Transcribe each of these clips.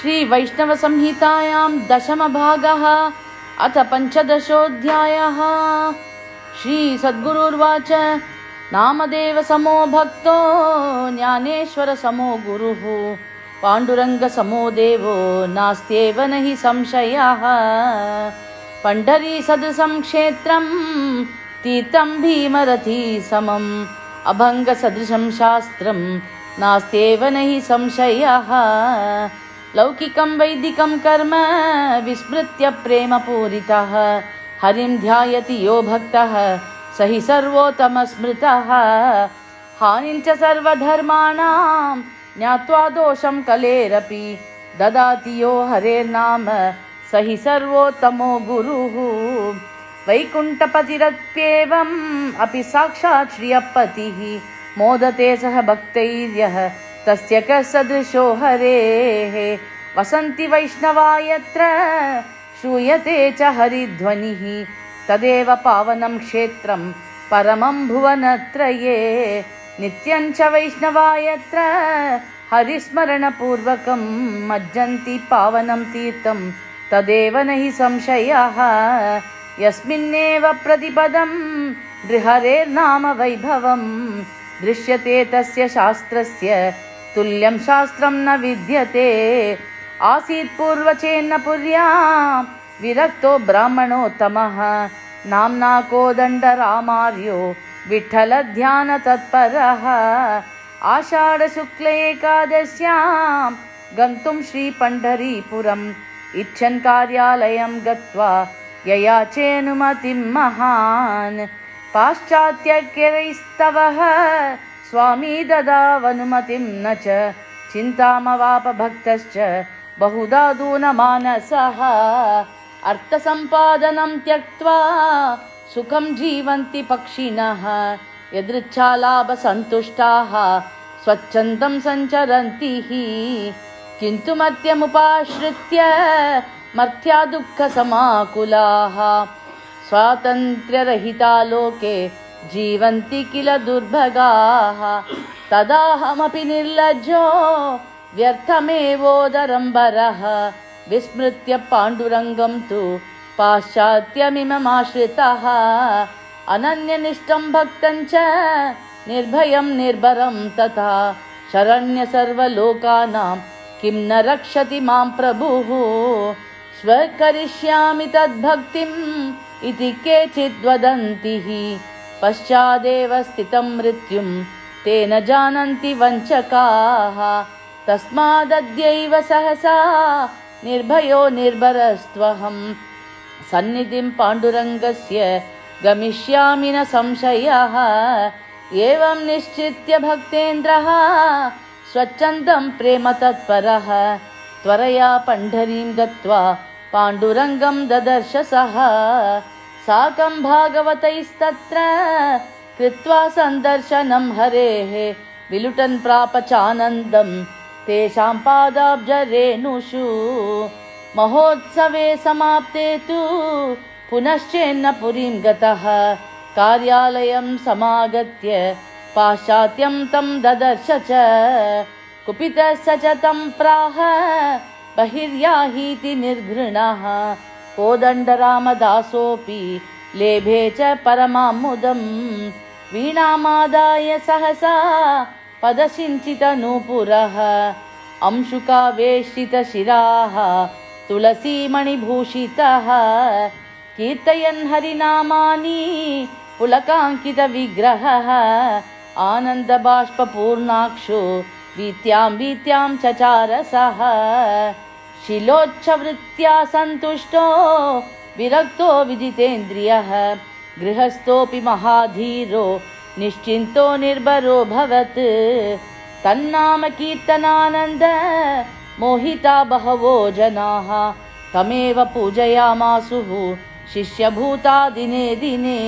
श्रीवैष्णवसंहितायां दशमभागः अथ पञ्चदशोऽध्यायः। श्रीसद्गुरुर्वाच नामदेवसमो भक्तो ज्ञानेश्वरसमो गुरुः। पाण्डुरङ्गसमो देवो नास्त्येव न हि संशयः। पण्ढरीसदृशं क्षेत्रं तीर्थं भीमरथी समम्। अभङ्गसदृशं शास्त्रं नास्त्येव न हि संशयः लौकिकं वैदिकं कर्म विस्मृत्य प्रेमपूरितः। हरिं ध्यायति यो भक्तः स हि सर्वोत्तमस्मृतः। हानिं च सर्वधर्माणां ज्ञात्वा दोषं कलेरपि। ददाति यो हरेर्नाम स हि सर्वोत्तमो गुरुः। वैकुण्ठपतिरप्येवम् अपि साक्षात् श्रियपतिः। मोदते सह भक्तैर्यः तस्य कः सदृशो हरेः। वसन्ति वैष्णवा यत्र श्रूयते च हरिध्वनिः। तदेव पावनं क्षेत्रं परमं भुवनत्रये नित्यं च वैष्णवा यत्र हरिस्मरणपूर्वकं मज्जन्ति पावनं तीर्थं। तदेव न हि संशयः। यस्मिन्नेव प्रतिपदं नृहरेर्नाम वैभवम् दृश्यते तस्य शास्त्रस्य तुल्यं शास्त्रं न विद्यते। आसीत् पूर्वचेन्न पुर्या विरक्तो ब्राह्मणोत्तमः। नाम्ना कोदण्डरामार्यो विठ्ठलध्यानतत्परः आषाढशुक्ल एकादश्यां गन्तुं श्रीपण्ढरीपुरम् इच्छन् कार्यालयं गत्वा ययाचेऽनुमतिं महान्। पाश्चात्यैस्तवः स्वामी ददावनुमतिं न च चिन्तामवाप भक्तश्च बहुधा दूनमानसः। अर्थसम्पादनं त्यक्त्वा सुखं जीवन्ति पक्षिणः यदृच्छालाभसन्तुष्टाः स्वच्छन्दं सञ्चरन्ति किन्तु मर्त्यमुपाश्रित्य मर्त्या दुःखसमाकुलाः स्वातन्त्र्यरहिता लोके जीवन्ति किल दुर्भगाः? तदाहमपि निर्लज्जो व्यर्थमेवोदरम्बरः। विस्मृत्य पाण्डुरङ्गं तु पाश्चात्यमिममाश्रितः। अनन्यनिष्ठं भक्तं च निर्भयं निर्भरं तथा शरण्य सर्वलोकानां किं न रक्षति मां प्रभुः? स्वकरिष्यामि तद्भक्तिम् इति केचिद् वदन्ति पश्चादेव स्थितं मृत्युं ते न जानन्ति वञ्चकाः। तस्मादद्यैव सहसा निर्भयो निर्भरस्त्वहम् सन्निधिं पाण्डुरङ्गस्य गमिष्यामि न संशयः। एवं निश्चित्य भक्तेन्द्रः स्वच्छन्दं प्रेम तत्परः। त्वरया पण्ढरीं गत्वा पाण्डुरङ्गं ददर्श सः साकं भागवतैस्तत्र कृत्वा सन्दर्शनं हरेः विलुटन् प्राप चानन्दं तेषां पादाब्जरेणुषु। महोत्सवे समाप्ते तु पुनश्चेन्न पुरीं गतः। कार्यालयं समागत्य पाश्चात्यं तं ददर्श च। कुपितस्य च तं प्राह बहिर्याहीति निर्घृणः कोदण्डरामदासोऽपि लेभे च परमामुदम् वीणामादाय सहसा पदसिञ्चितनूपुरः अंशुकावेशितशिराः तुलसीमणिभूषितः कीर्तयन् हरिनामानि पुलकाङ्कितविग्रहः आनन्दबाष्पूर्णाक्षो वीत्यां वीत्यां चचारसः शिलोच्छवृत्त्या सन्तुष्टो विरक्तो विजितेन्द्रियः गृहस्थोऽपि महाधीरो निश्चिन्तो निर्भरो भवत्। तन्नाम कीर्तनानन्द मोहिता बहवो जनाः तमेव पूजयामासुः शिष्यभूता दिने दिने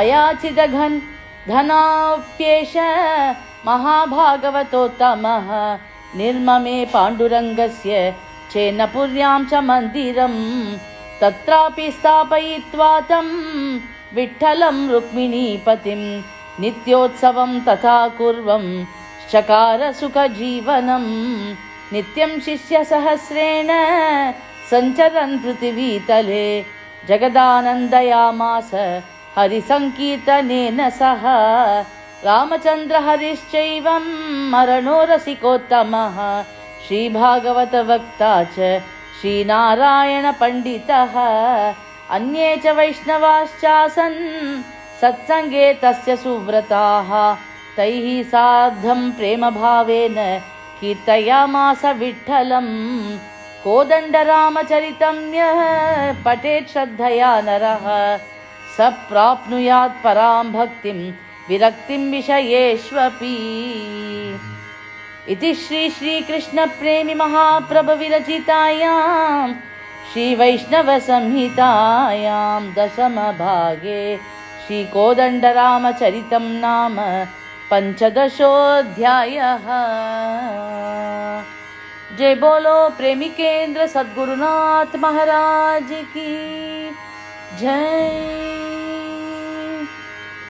अयाचितघन् धनाप्येष महाभागवतोत्तमः। निर्ममे पाण्डुरङ्गस्य चेन्नपुर्यां च मन्दिरम् तत्रापि स्थापयित्वा तं विठ्ठलं रुक्मिणीपतिं नित्योत्सवं तथा कुर्वं चकार सुखजीवनम् नित्यं शिष्यसहस्रेण सञ्चरन् पृथिवीतले जगदानन्दयामास हरिसङ्कीर्तनेन सह। रामचन्द्रहरिश्चैवं मरणोरसिकोत्तमः श्रीभागवतवक्ता च श्रीनारायणपण्डितः। अन्ये च वैष्णवाश्चासन् सत्सङ्गे तस्य सुव्रताः। तैः सार्धं प्रेमभावेन कीर्तयामास विठ्ठलम् कोदण्डरामचरितं यः पठेत् श्रद्धया नरः। स प्राप्नुयात् परां भक्तिं विरक्तिं विषयेष्वपि इति श्री श्रीकृष्णप्रेमि महाप्रभविरचितायाम् श्रीवैष्णवसंहितायां दशमभागे श्रीकोदण्डरामचरितं नाम पञ्चदशोऽध्यायः। जय बोलो प्रेमिकेन्द्र सद्गुरुनाथ महाराज की जय